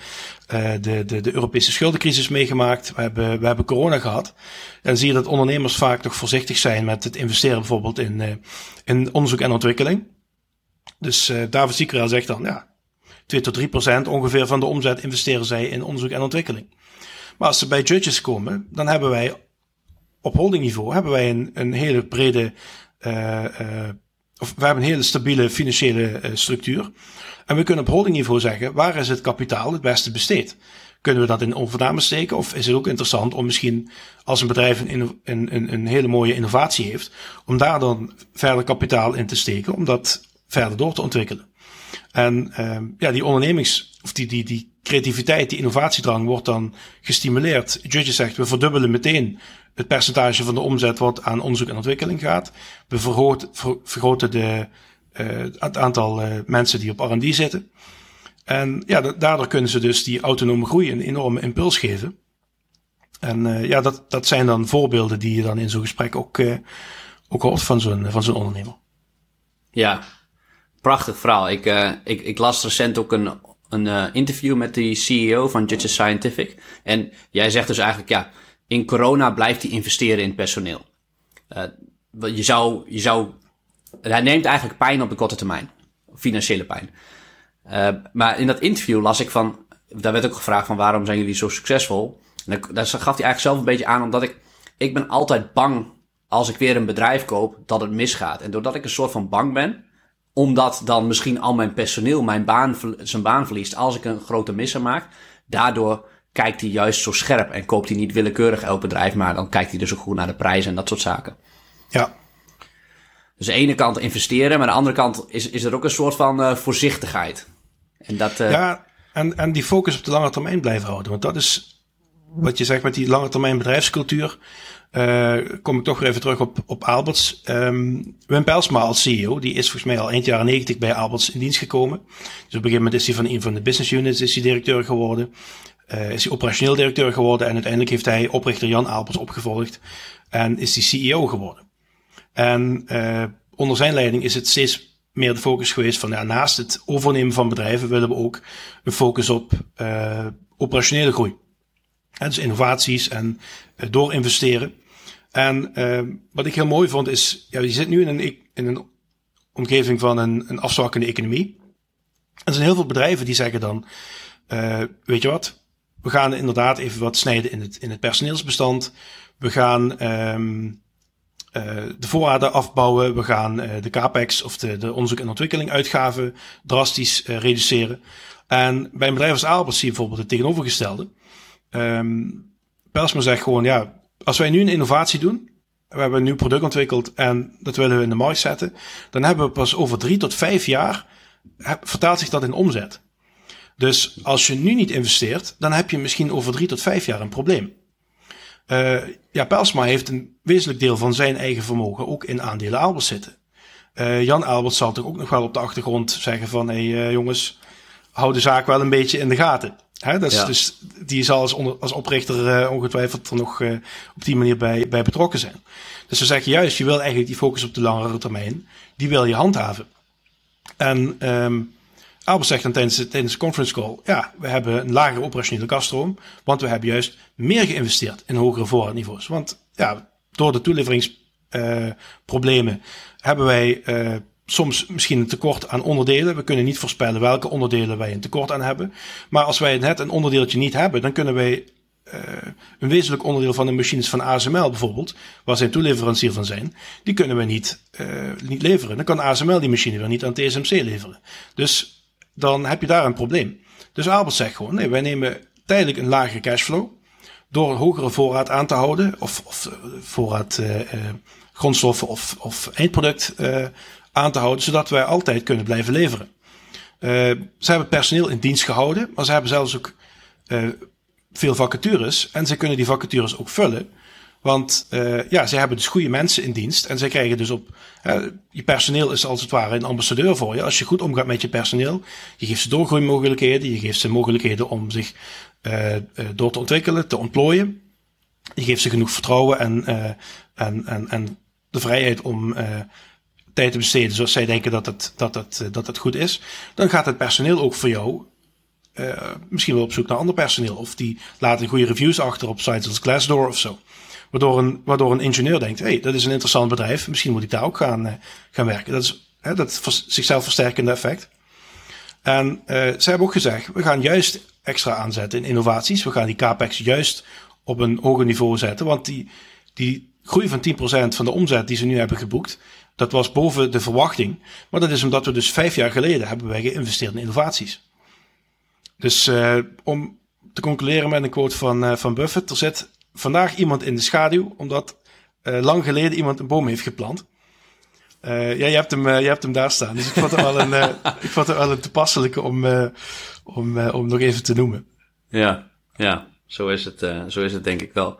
uh, de, de, de Europese schuldencrisis meegemaakt. We hebben, we hebben corona gehad. En dan zie je dat ondernemers vaak toch voorzichtig zijn met het investeren bijvoorbeeld in, uh, in onderzoek en ontwikkeling. Dus uh, David zegt dan, ja, 2 tot 3 procent ongeveer van de omzet investeren zij in onderzoek en ontwikkeling. Maar als ze bij judges komen, dan hebben wij op holdingniveau hebben wij een, een hele brede, uh, uh, of we hebben een hele stabiele financiële uh, structuur. En we kunnen op holdingniveau zeggen, waar is het kapitaal het beste besteed? Kunnen we dat in overname steken? Of is het ook interessant om misschien als een bedrijf een, een, een, hele mooie innovatie heeft, om daar dan verder kapitaal in te steken, om dat verder door te ontwikkelen? En uh, ja, die ondernemings, of die, die, die creativiteit, die innovatiedrang wordt dan gestimuleerd. Judge zegt, we verdubbelen meteen het percentage van de omzet wat aan onderzoek en ontwikkeling gaat. We vergroten de, uh, het aantal uh, mensen die op R&D zitten. En ja, daardoor kunnen ze dus die autonome groei een enorme impuls geven. En uh, ja, dat, dat zijn dan voorbeelden die je dan in zo'n gesprek ook, ook hoort van zo'n van zo'n ondernemer. Ja, prachtig verhaal. Ik, ik, ik las recent ook een, een interview met de CEO van Judges Scientific. En jij zegt dus eigenlijk, ja, in corona blijft hij investeren in personeel. Uh, je zou, je zou, hij neemt eigenlijk pijn op de korte termijn. Financiële pijn. Uh, maar in dat interview las ik van, daar werd ook gevraagd van waarom zijn jullie zo succesvol? En daar gaf hij eigenlijk zelf een beetje aan, omdat ik, ik ben altijd bang als ik weer een bedrijf koop dat het misgaat. En doordat ik een soort van bang ben, omdat dan misschien al mijn personeel mijn baan, zijn baan verliest als ik een grote misser maak, daardoor kijkt hij juist zo scherp en koopt hij niet willekeurig elk bedrijf, maar dan kijkt hij dus ook goed naar de prijzen en dat soort zaken. Ja. Dus de ene kant investeren, maar aan de andere kant is, is er ook een soort van uh, voorzichtigheid. En dat, uh... Ja, en, en die focus op de lange termijn blijven houden. Want dat is wat je zegt met die lange termijn bedrijfscultuur. Uh, kom ik toch weer even terug op, op Alberts. Um, Wim Pelsma als CEO, die is volgens mij al eind jaren 90 bij Alberts in dienst gekomen. Dus op een gegeven moment is hij van een van de business units is hij directeur geworden. Uh, is hij operationeel directeur geworden en uiteindelijk heeft hij oprichter Jan Alberts opgevolgd en is hij CEO geworden. En uh, onder zijn leiding is het steeds meer de focus geweest van ja, naast het overnemen van bedrijven willen we ook een focus op uh, operationele groei. En dus innovaties en door investeren. En wat ik heel mooi vond is, ja, je zit nu in een, in een omgeving van een, een afzwakkende economie. Er zijn heel veel bedrijven die zeggen dan, weet je wat, we gaan inderdaad even wat snijden in het, in het personeelsbestand. We gaan um, de voorraden afbouwen. We gaan uh, de capex of de, de onderzoek en ontwikkeling uitgaven drastisch uh, reduceren. En bij een bedrijf als Albert zie je bijvoorbeeld het tegenovergestelde. Um, Persma zegt gewoon, ja, als wij nu een innovatie doen, we hebben een nieuw product ontwikkeld en dat willen we in de markt zetten, dan hebben we pas over drie tot vijf jaar, vertaalt zich dat in omzet. Dus als je nu niet investeert, dan heb je misschien over drie tot vijf jaar een probleem. Uh, ja, Pelsma heeft een wezenlijk deel van zijn eigen vermogen ook in aandelen Albert zitten. Uh, Jan Albert zal toch ook nog wel op de achtergrond zeggen van, hé hey, uh, jongens, hou de zaak wel een beetje in de gaten. Hè, dus, ja. dus die zal als, onder, als oprichter ongetwijfeld er nog op die manier bij, bij betrokken zijn. Dus ze zeggen juist, je wil eigenlijk die focus op de langere termijn, die wil je handhaven. En um, Albert zegt dan tijdens, tijdens de conference call, ja, we hebben een lagere operationele kaststroom, want we hebben juist meer geïnvesteerd in hogere voorraadniveaus. Want ja, door de toeleveringsproblemen uh, hebben wij uh, soms misschien een tekort aan onderdelen. We kunnen niet voorspellen welke onderdelen wij een tekort aan hebben. Maar als wij net een onderdeeltje niet hebben, dan kunnen wij uh, een wezenlijk onderdeel van de machines van ASML bijvoorbeeld, waar zij toeleverancier van zijn, die kunnen we niet, niet leveren. Dan kan ASML die machine weer niet aan TSMC leveren. Dus dan heb je daar een probleem. Dus Albert zegt gewoon, nee, wij nemen tijdelijk een lagere cashflow. door een hogere voorraad aan te houden, of, of voorraad uh, grondstoffen of, of eindproduct aan te houden, zodat wij altijd kunnen blijven leveren. ze hebben personeel in dienst gehouden, maar ze hebben zelfs ook veel vacatures en ze kunnen die vacatures ook vullen. Want uh, ja, ze hebben dus goede mensen in dienst. En zij krijgen dus op. Uh, je personeel is als het ware een ambassadeur voor je. Als je goed omgaat met je personeel. Je geeft ze doorgroeimogelijkheden. Je geeft ze mogelijkheden om zich uh, door te ontwikkelen, te ontplooien. Je geeft ze genoeg vertrouwen en, en, en, en de vrijheid om tijd te besteden zoals zij denken dat het, dat, dat het goed is. Dan gaat het personeel ook voor jou misschien wel op zoek naar ander personeel. Of die laten goede reviews achter op sites als Glassdoor of zo. Waardoor een, waardoor een ingenieur denkt, hey, dat is een interessant bedrijf, misschien moet ik daar ook gaan, uh, gaan werken. Dat is hè, dat zichzelf versterkende effect. En uh, ze hebben ook gezegd, we gaan juist extra aanzetten in innovaties. We gaan die capex juist op een hoger niveau zetten, want die, die groei van 10% van de omzet die ze nu hebben geboekt, dat was boven de verwachting. Maar dat is omdat we dus vijf jaar geleden hebben wij geïnvesteerd in innovaties. Dus uh, om te concluderen met een quote van, uh, van Buffett, er zit vandaag iemand in de schaduw, omdat uh, lang geleden iemand een boom heeft geplant. Uh, ja, je hebt, hem, uh, je hebt hem daar staan. Dus ik vond het wel een, ik vond het wel een toepasselijke om, om, om nog even te noemen. Ja, ja zo, is het, zo is het denk ik wel.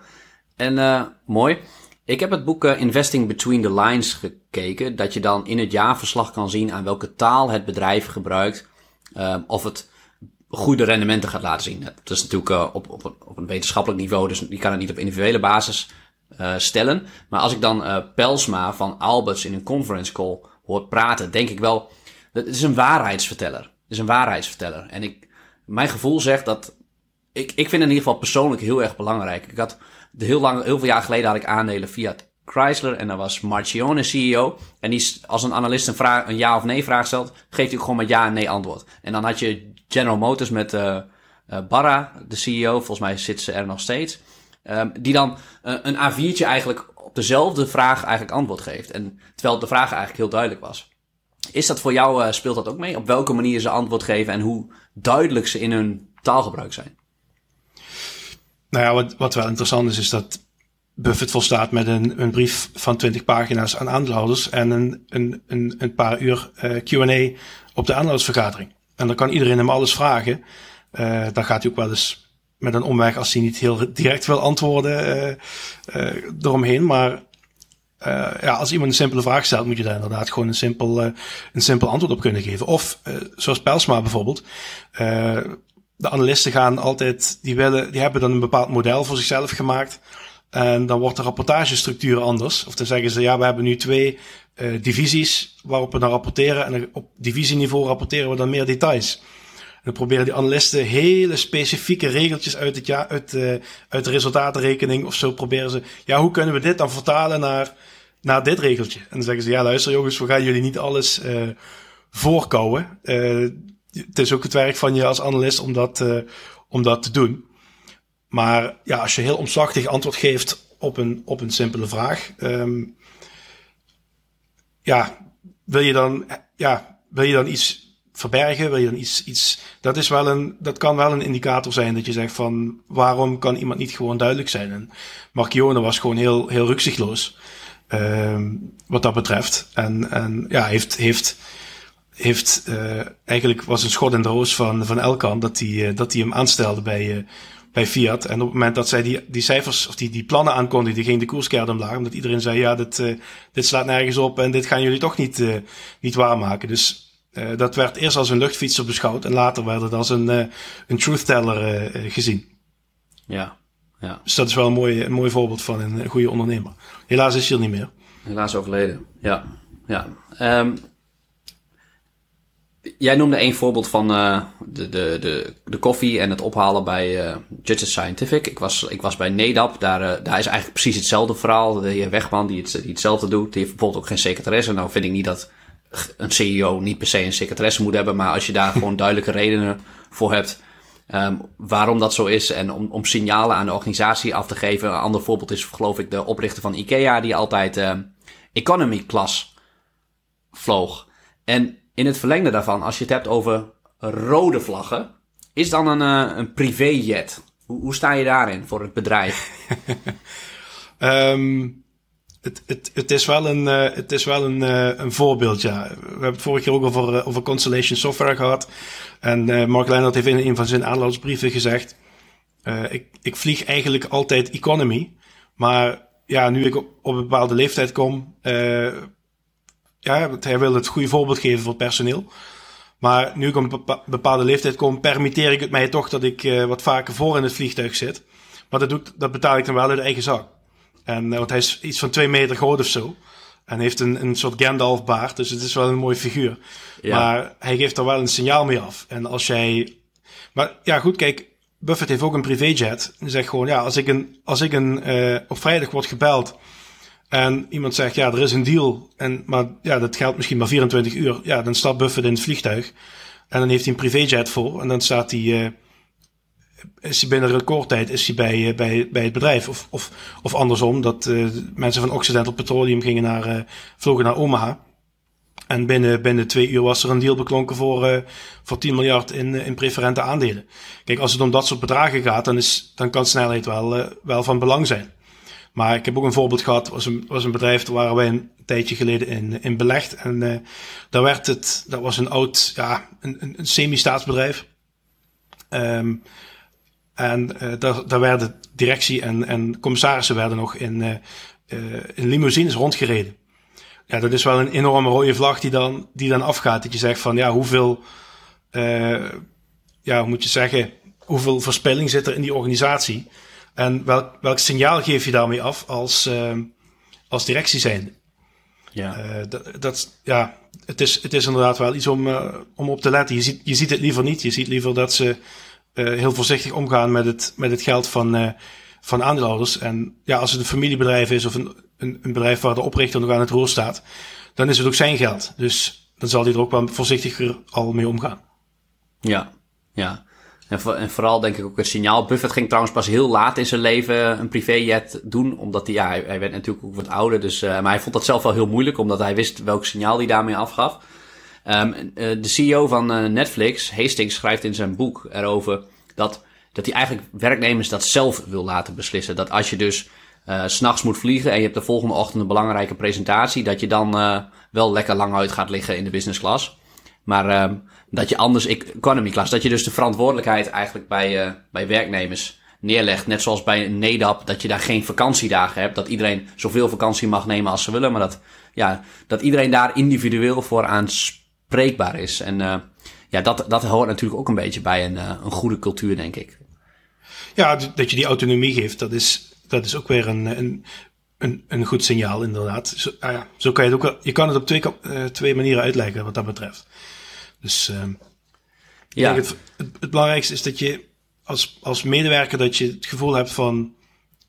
En mooi. Ik heb het boek Investing Between the Lines gekeken. Dat je dan in het jaarverslag kan zien aan welke taal het bedrijf gebruikt. of het goede rendementen gaat laten zien. Dat is natuurlijk uh, op, op, op een wetenschappelijk niveau, dus die kan het niet op individuele basis uh, stellen. Maar als ik dan uh, Pelsma van Alberts in een conference call hoor praten, denk ik wel, dat is een waarheidsverteller. Het is een waarheidsverteller. En ik, mijn gevoel zegt dat, ik, ik vind het in ieder geval persoonlijk heel erg belangrijk. Ik had de heel lang, heel veel jaar geleden had ik aandelen via Chrysler en daar was Marcione CEO. En die, als een analist een, vraag, een ja of nee vraag stelt, geeft hij gewoon met ja en nee antwoord. En dan had je General Motors met uh, uh, Barra, de CEO, volgens mij zit ze er nog steeds. Um, die dan uh, een A4'tje eigenlijk op dezelfde vraag eigenlijk antwoord geeft. En terwijl de vraag eigenlijk heel duidelijk was. Is dat voor jou, speelt dat ook mee? Op welke manier ze antwoord geven en hoe duidelijk ze in hun taalgebruik zijn? Nou ja, wat, wat wel interessant is, is dat Buffett volstaat met een, een brief van 20 pagina's aan aandeelhouders en een, een, een, een paar uur Q&A op de aandeelhoudersvergadering. En dan kan iedereen hem alles vragen. Uh, dan gaat hij ook wel eens met een omweg als hij niet heel direct wil antwoorden uh, eromheen. Maar ja, als iemand een simpele vraag stelt, moet je daar inderdaad gewoon een simpel, een simpel antwoord op kunnen geven. Of zoals Pelsma bijvoorbeeld. de analisten gaan altijd, die, willen, die hebben dan een bepaald model voor zichzelf gemaakt. En dan wordt de rapportagestructuur anders. Of dan zeggen ze, ja, we hebben nu twee uh, divisies waarop we dan rapporteren. En op divisieniveau rapporteren we dan meer details. En dan proberen die analisten hele specifieke regeltjes uit, het ja, uit, uh, uit de resultatenrekening of zo proberen ze. Ja, hoe kunnen we dit dan vertalen naar, naar dit regeltje? En dan zeggen ze, ja, luister jongens, we gaan jullie niet alles uh, voorkouwen. het is ook het werk van je als analist om dat, om dat te doen. Maar ja, als je heel omslachtig antwoord geeft op een, op een simpele vraag, um, ja, wil je dan, ja, wil je dan iets verbergen? Wil je dan iets, iets, dat is wel een, dat kan wel een indicator zijn dat je zegt van, waarom kan iemand niet gewoon duidelijk zijn? En Marchione was gewoon heel, heel rukzichtloos, um, wat dat betreft. En, en ja, heeft, heeft, heeft, uh, eigenlijk was een schot in de roos van, van Elkan dat hij, uh, dat hem aanstelde bij, uh, bij Fiat. En op het moment dat zij die, die cijfers of die, die plannen aankondigden, ging de koerskeer omlaag. Omdat iedereen zei, ja, dit, uh, dit slaat nergens op en dit gaan jullie toch niet, uh, niet waarmaken. Dus uh, dat werd eerst als een luchtfietser beschouwd en later werd het als een, een truth teller gezien. Ja, ja. Dus dat is wel een mooi, een mooi voorbeeld van een goede ondernemer. Helaas is hij er niet meer. Helaas overleden, ja. ja. Um, Jij noemde een voorbeeld van uh, de, de, de, de koffie en het ophalen bij uh, Judges Scientific. Ik was, ik was bij NEDAP, daar, uh, daar is eigenlijk precies hetzelfde verhaal. De heer Wegman die, het, die hetzelfde doet, die heeft bijvoorbeeld ook geen secretaresse. Nou vind ik niet dat een CEO niet per se een secretaresse moet hebben, maar als je daar gewoon duidelijke redenen voor hebt um, waarom dat zo is en om, om signalen aan de organisatie af te geven. Een ander voorbeeld is geloof ik de oprichter van IKEA die altijd uh, economy class vloog. En in het verlengde daarvan, als je het hebt over rode vlaggen, is dan een, uh, een privéjet Hoe, hoe sta je daarin voor het bedrijf? um, het, het, het is wel een, uh, het is wel een, uh, een voorbeeld, ja. We hebben het vorige keer ook over, over Constellation Software gehad. En Mark Leonard heeft in een van zijn aanloudsbrieven gezegd... ik, ik vlieg eigenlijk altijd economy. Maar ja, nu ik op, op een bepaalde leeftijd kom... ja, hij wil het goede voorbeeld geven voor het personeel. Maar nu ik op een bepaalde leeftijd kom, permitteer ik het mij toch dat ik wat vaker voor in het vliegtuig zit. Maar dat, doet, dat betaal ik dan wel uit eigen zak. En, uh, want hij is iets van twee meter groot of zo. En heeft een, een soort Gandalf baard, dus het is wel een mooie figuur. Ja. Maar hij geeft er wel een signaal mee af. En als jij... Maar ja, goed, kijk, Buffett heeft ook een privéjet. En zegt gewoon, ja, als ik een, als ik een, uh, op vrijdag word gebeld en iemand zegt, ja, er is een deal, en, maar ja, dat geldt misschien maar 24 uur. Ja, dan stapt Buffett in het vliegtuig en dan heeft hij een privéjet voor en dan staat hij... Uh, is hij binnen recordtijd is hij bij, eh, bij, bij het bedrijf. Of, of, of andersom, dat uh, mensen van Occidental Petroleum gingen naar, vlogen naar Omaha. En binnen, binnen twee uur was er een deal beklonken voor, voor 10 miljard in, in preferente aandelen. Kijk, als het om dat soort bedragen gaat, dan, is, dan kan snelheid wel, wel van belang zijn. Maar ik heb ook een voorbeeld gehad, was een, was een bedrijf waar wij een tijdje geleden in, in belegd. En daar werd het, dat was een oud, ja, een, een, een semi-staatsbedrijf. Um, en uh, daar, daar werden directie en, en commissarissen werden nog in, uh, in limousines rondgereden. Ja, dat is wel een enorme rode vlag die dan, die dan afgaat. Dat je zegt van ja, hoeveel, ja, hoe moet je zeggen, hoeveel verspilling zit er in die organisatie? En welk, welk signaal geef je daarmee af als, als directie zijnde? Ja. dat, dat, ja, het is, het is inderdaad wel iets om, om op te letten. Je ziet, je ziet het liever niet. Je ziet liever dat ze uh, heel voorzichtig omgaan met het, met het geld van, uh, van aandeelhouders. En ja, als het een familiebedrijf is of een, een, een, bedrijf waar de oprichter nog aan het roer staat, dan is het ook zijn geld. Dus dan zal hij er ook wel voorzichtiger al mee omgaan. Ja, ja. En, voor, en, vooral denk ik ook het signaal. Buffett ging trouwens pas heel laat in zijn leven een privéjet doen. Omdat hij, ja, hij, werd natuurlijk ook wat ouder. Dus, uh, maar hij vond dat zelf wel heel moeilijk. Omdat hij wist welk signaal hij daarmee afgaf. Um, de CEO van uh, Netflix, Hastings, schrijft in zijn boek erover dat, dat hij eigenlijk werknemers dat zelf wil laten beslissen. Dat als je dus s'nachts moet vliegen en je hebt de volgende ochtend een belangrijke presentatie, dat je dan wel lekker lang uit gaat liggen in de business class. Maar um, dat je anders economy class, dat je dus de verantwoordelijkheid eigenlijk bij, bij werknemers neerlegt. Net zoals bij NEDAP, dat je daar geen vakantiedagen hebt. Dat iedereen zoveel vakantie mag nemen als ze willen. Maar dat, ja, dat iedereen daar individueel voor aan spreekbaar is. En uh, ja, dat, dat hoort natuurlijk ook een beetje bij een, uh, een goede cultuur, denk ik. Ja, dat je die autonomie geeft, dat is, dat is ook weer een, een, een, een goed signaal, inderdaad. Zo, ah ja, zo kan je het ook Je kan het op twee, twee manieren uitleggen wat dat betreft. Dus uh, ja. Het, het, het, belangrijkste is dat je als, als medewerker dat je het gevoel hebt van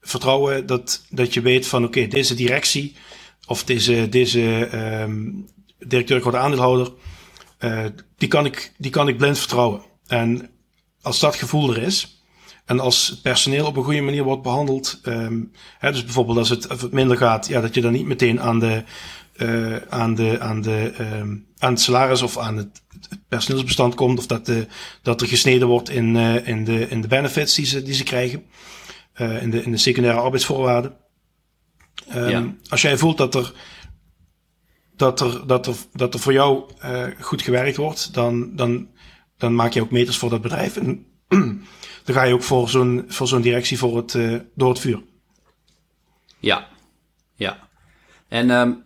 vertrouwen, dat, dat je weet van oké, okay, deze directie of deze, deze um, directeur, grote aandeelhouder, uh, die, kan ik, die kan ik blind vertrouwen. En als dat gevoel er is, en als het personeel op een goede manier wordt behandeld, um, hè, dus bijvoorbeeld als het, als het minder gaat, ja, dat je dan niet meteen aan de, uh, aan de, aan de, um, aan het salaris of aan het, het, personeelsbestand komt, of dat, de, dat er gesneden wordt in, uh, in, de, in de benefits die ze, die ze krijgen, uh, in, de, in de secundaire arbeidsvoorwaarden. Um, ja. Als jij voelt dat er dat er, dat er, dat er voor jou goed gewerkt wordt, dan, dan, dan maak je ook meters voor dat bedrijf. En dan ga je ook voor zo'n, voor zo'n directie voor het, door het vuur. Ja, ja. En um,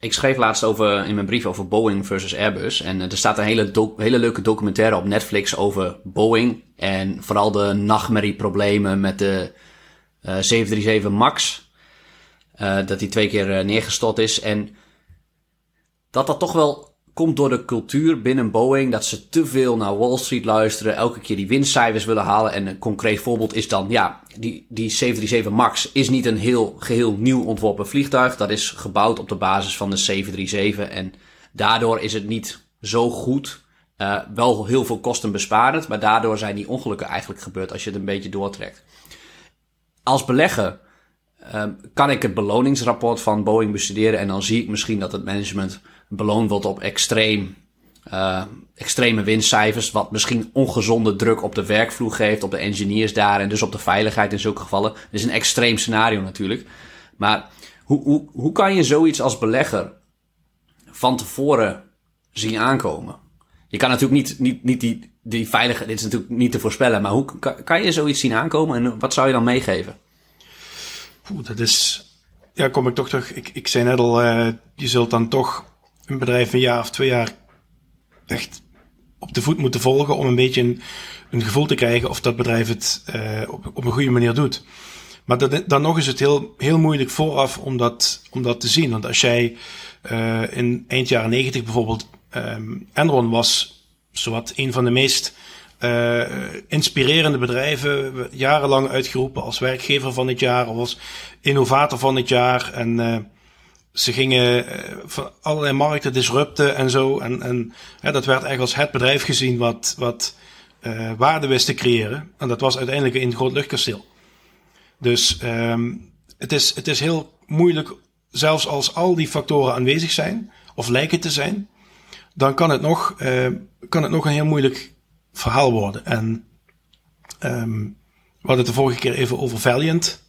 ik schreef laatst over, in mijn brief over Boeing versus Airbus. En er staat een hele, hele leuke documentaire op Netflix over Boeing. En vooral de nachtmerrieproblemen met de uh, 737 MAX. Uh, dat die twee keer uh, neergestort is. En dat dat toch wel komt door de cultuur binnen Boeing. Dat ze te veel naar Wall Street luisteren. Elke keer die winstcijfers willen halen. En een concreet voorbeeld is dan, ja, die, die 737 MAX is niet een heel geheel nieuw ontworpen vliegtuig. Dat is gebouwd op de basis van de 737. En daardoor is het niet zo goed. Uh, wel heel veel kosten besparend. Maar daardoor zijn die ongelukken eigenlijk gebeurd als je het een beetje doortrekt. Als belegger um, kan ik het beloningsrapport van Boeing bestuderen en dan zie ik misschien dat het management beloond wordt op extreem Uh, extreme winstcijfers, wat misschien ongezonde druk op de werkvloer geeft, op de engineers daar en dus op de veiligheid in zulke gevallen. Dat is een extreem scenario natuurlijk. Maar hoe, hoe, hoe kan je zoiets als belegger van tevoren zien aankomen? Je kan natuurlijk niet, niet, niet die, die veilige, dit is natuurlijk niet te voorspellen, maar hoe kan, je zoiets zien aankomen en wat zou je dan meegeven? Oeh, dat is, ja, kom ik toch terug. Ik, ik zei net al, uh, je zult dan toch een bedrijf een jaar of twee jaar echt op de voet moeten volgen om een beetje een, gevoel te krijgen of dat bedrijf het uh, op, een goede manier doet. Maar dat, dan nog is het heel, heel moeilijk vooraf om dat, om dat te zien. Want als jij uh, in eind jaren negentig bijvoorbeeld, um, Enron was zowat een van de meest uh, inspirerende bedrijven, jarenlang uitgeroepen als werkgever van het jaar of als innovator van het jaar. En ze gingen van allerlei markten disrupten en zo. En, en dat werd eigenlijk als het bedrijf gezien wat, wat uh, waarde wist te creëren. En dat was uiteindelijk een groot luchtkasteel. Dus um, het, is, het is heel moeilijk, zelfs als al die factoren aanwezig zijn, of lijken te zijn, dan kan het nog, uh, kan het nog een heel moeilijk verhaal worden. En um, we hadden het de vorige keer even over Valiant.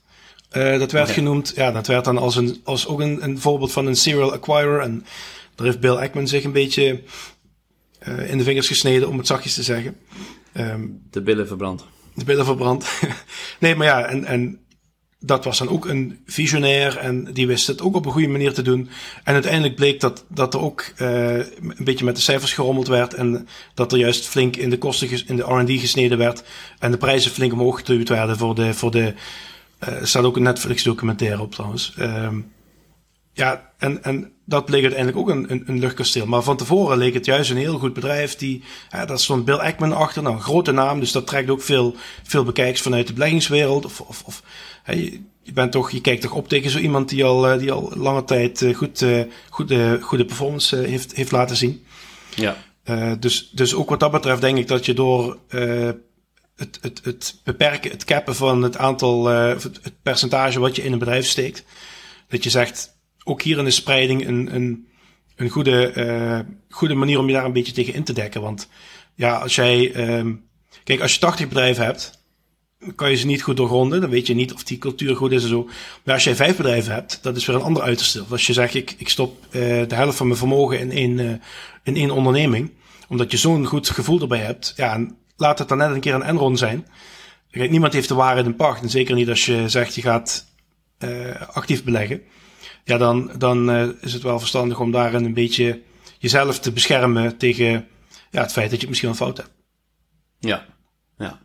Uh, dat werd okay. genoemd. Ja, dat werd dan als, een, als ook een, een voorbeeld van een serial acquirer. En daar heeft Bill Ackman zich een beetje uh, in de vingers gesneden, om het zachtjes te zeggen. Um, de billen verbrand. De billen verbrand. nee, maar ja, en, en dat was dan ook een visionair en die wist het ook op een goede manier te doen. En uiteindelijk bleek dat, dat er ook uh, een beetje met de cijfers gerommeld werd en dat er juist flink in de kosten, in de R&D gesneden werd en de prijzen flink omhoog geduwd werden voor de, voor de, er staat ook een Netflix documentaire op trouwens. Um, ja, en, en dat bleek uiteindelijk ook een, een, een, luchtkasteel. Maar van tevoren leek het juist een heel goed bedrijf. Die, ja, daar stond Bill Ackman achter, nou een grote naam. Dus dat trekt ook veel, veel bekijks vanuit de beleggingswereld. Of, of, of je, je, bent toch, je kijkt toch op tegen zo iemand die al, die al lange tijd goed, goede, goede performance heeft, heeft laten zien. Ja. Uh, dus, dus ook wat dat betreft denk ik dat je door uh, het, het, het beperken, het cappen van het aantal, uh, het percentage wat je in een bedrijf steekt, dat je zegt, ook hier in de spreiding een, een, een goede, goede manier om je daar een beetje tegen in te dekken. Want ja, als jij, um, kijk, als je 80 bedrijven hebt, kan je ze niet goed doorgronden. Dan weet je niet of die cultuur goed is en zo. Maar als jij vijf bedrijven hebt, dat is weer een ander uiterste. Als je zegt, ik, ik stop uh, de helft van mijn vermogen in één, in één onderneming. Omdat je zo'n goed gevoel erbij hebt. Ja, laat het dan net een keer een Enron zijn. Kijk, niemand heeft de waarheid in pacht. En zeker niet als je zegt, je gaat uh, actief beleggen. Ja, dan, dan is het wel verstandig om daarin een beetje jezelf te beschermen tegen ja, het feit dat je het misschien een fout hebt. Ja, ja.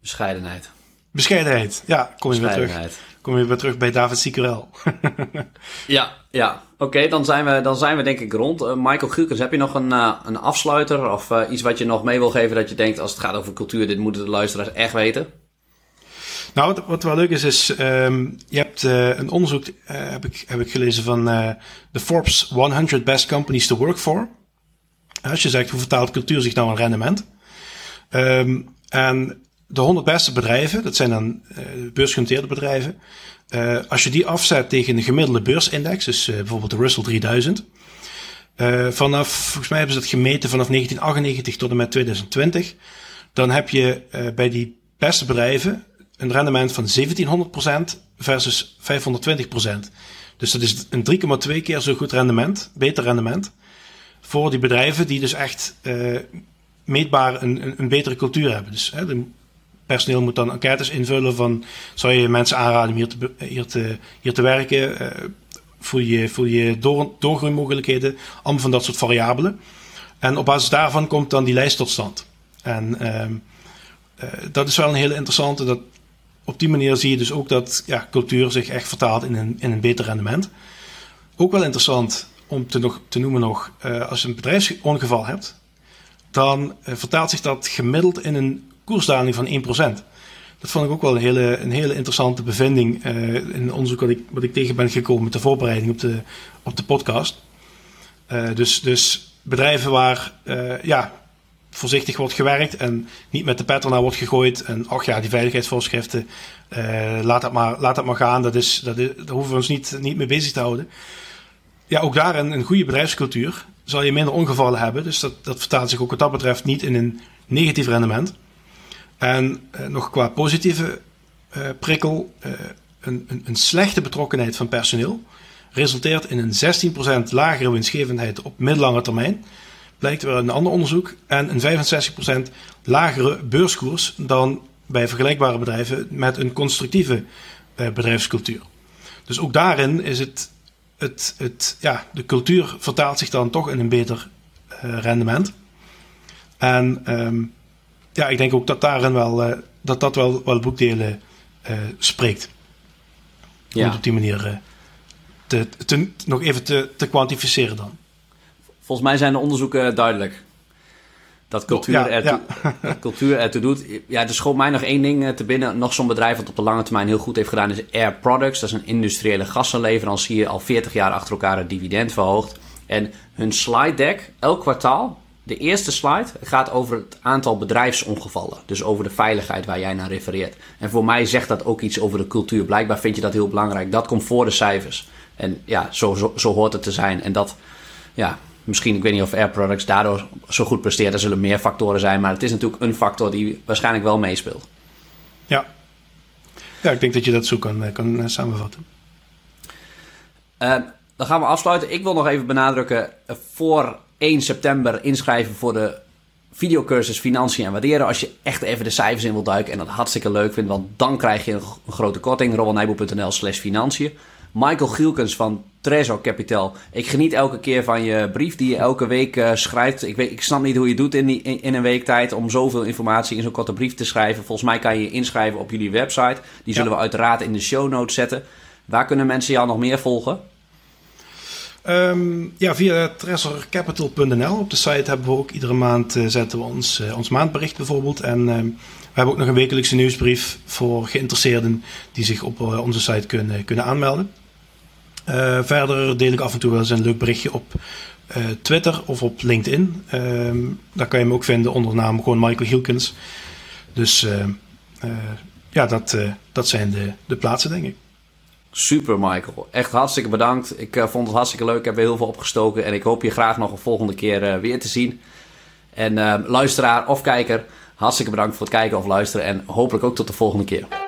Bescheidenheid. Bescheidenheid, ja, kom je weer terug. Kom je weer terug bij David Siekerel. ja, ja. Oké, dan, zijn we, dan zijn we denk ik rond. Uh, Michael Gukers, heb je nog een, uh, een afsluiter of uh, iets wat je nog mee wil geven dat je denkt als het gaat over cultuur, dit moeten de luisteraars echt weten? Nou, wat, wat wel leuk is, is um, je hebt een onderzoek, heb, ik, heb ik gelezen van de Forbes 100 Best Companies to Work For. Als je zegt, hoe vertaalt cultuur zich nou aan rendement? Um, en de 100 beste bedrijven, dat zijn dan beursgenoteerde bedrijven. Uh, als je die afzet tegen een gemiddelde beursindex, dus uh, bijvoorbeeld de Russell 3000. vanaf, volgens mij hebben ze dat gemeten vanaf 1998 tot en met 2020. Dan heb je bij die beste bedrijven een rendement van 1700% versus 520%. Dus dat is een 3,2 keer zo goed rendement, beter rendement. Voor die bedrijven die dus echt meetbaar een, een, een betere cultuur hebben. Dus hè, personeel moet dan enquêtes invullen van zou je mensen aanraden om hier te, hier te, hier te werken? Uh, voel je, voel je door, doorgroeimogelijkheden? Allemaal van dat soort variabelen. En op basis daarvan komt dan die lijst tot stand. En uh, uh, dat is wel een hele interessante. Dat, op die manier zie je dus ook dat ja, cultuur zich echt vertaalt in een, in een beter rendement. Ook wel interessant om te, nog, te noemen nog, uh, als je een bedrijfsongeval hebt, dan vertaalt zich dat gemiddeld in een koersdaling van 1%. Dat vond ik ook wel een hele, een hele interessante bevinding uh, in onderzoek wat ik, wat ik tegen ben gekomen met de voorbereiding op de, op de podcast. Uh, dus, dus bedrijven waar uh, ja, voorzichtig wordt gewerkt en niet met de pet ernaar wordt gegooid. En ach ja, die veiligheidsvoorschriften, laat, dat maar, laat dat maar gaan. Dat is, dat is, daar hoeven we ons niet, niet mee bezig te houden. Ja, ook daar een, een goede bedrijfscultuur zal je minder ongevallen hebben. Dus dat, dat vertaalt zich ook wat dat betreft niet in een negatief rendement. En uh, nog qua positieve uh, prikkel, uh, een, een, een, slechte betrokkenheid van personeel resulteert in een 16% lagere winstgevendheid op middellange termijn. Blijkt weer een ander onderzoek. En een 65% lagere beurskoers dan bij vergelijkbare bedrijven met een constructieve bedrijfscultuur. Dus ook daarin is het, het, het, ja, de cultuur vertaalt zich dan toch in een beter rendement. En um, ja, ik denk ook dat daarin wel, uh, dat, dat wel, wel boekdelen uh, spreekt. Om het op die manier uh, te, te, nog even te, te kwantificeren dan. Volgens mij zijn de onderzoeken duidelijk. Dat cultuur, ja, ertoe, ja. dat cultuur ertoe doet. Ja, er schoot mij nog één ding te binnen. Nog zo'n bedrijf wat op de lange termijn heel goed heeft gedaan is Air Products. Dat is een industriële gassenleverancier. Al 40 jaar achter elkaar een dividend verhoogd. En hun slide deck, elk kwartaal, de eerste slide gaat over het aantal bedrijfsongevallen. Dus over de veiligheid waar jij naar refereert. En voor mij zegt dat ook iets over de cultuur. Blijkbaar vind je dat heel belangrijk. Dat komt voor de cijfers. En ja, zo, zo, zo hoort het te zijn. En dat, ja, misschien, ik weet niet of Air Products daardoor zo goed presteert. Er zullen meer factoren zijn. Maar het is natuurlijk een factor die waarschijnlijk wel meespeelt. Ja. Ja, ik denk dat je dat zo kan, kan eh, samenvatten. Uh, dan gaan we afsluiten. Ik wil nog even benadrukken eh, voor 1 september inschrijven voor de videocursus Financiën en Waarderen. Als je echt even de cijfers in wilt duiken en dat hartstikke leuk vindt, want dan krijg je een, grote korting. rowanijboel.nl slash financiën. Michael Gielkens van Trezor Capital. Ik geniet elke keer van je brief die je elke week uh, schrijft. Ik, weet, ik snap niet hoe je doet in, die, in, een week tijd om zoveel informatie in zo'n korte brief te schrijven. Volgens mij kan je je inschrijven op jullie website. Die zullen we uiteraard in de show notes zetten. Waar kunnen mensen jou nog meer volgen? Um, ja, via treasurcapital.nl. Op de site hebben we ook iedere maand uh, zetten we ons, uh, ons maandbericht bijvoorbeeld. En uh, we hebben ook nog een wekelijkse nieuwsbrief voor geïnteresseerden die zich op uh, onze site kunnen, kunnen aanmelden. verder deel ik af en toe wel eens een leuk berichtje op Twitter of op LinkedIn. Ehm, daar kan je me ook vinden onder de naam gewoon Michael Hielkens. Dus ja, dat, dat zijn de, de plaatsen denk ik. Super, Michael. Echt hartstikke bedankt. Ik uh, vond het hartstikke leuk. Ik heb er heel veel opgestoken. En ik hoop je graag nog een volgende keer uh, weer te zien. En uh, luisteraar of kijker, hartstikke bedankt voor het kijken of luisteren. En hopelijk ook tot de volgende keer.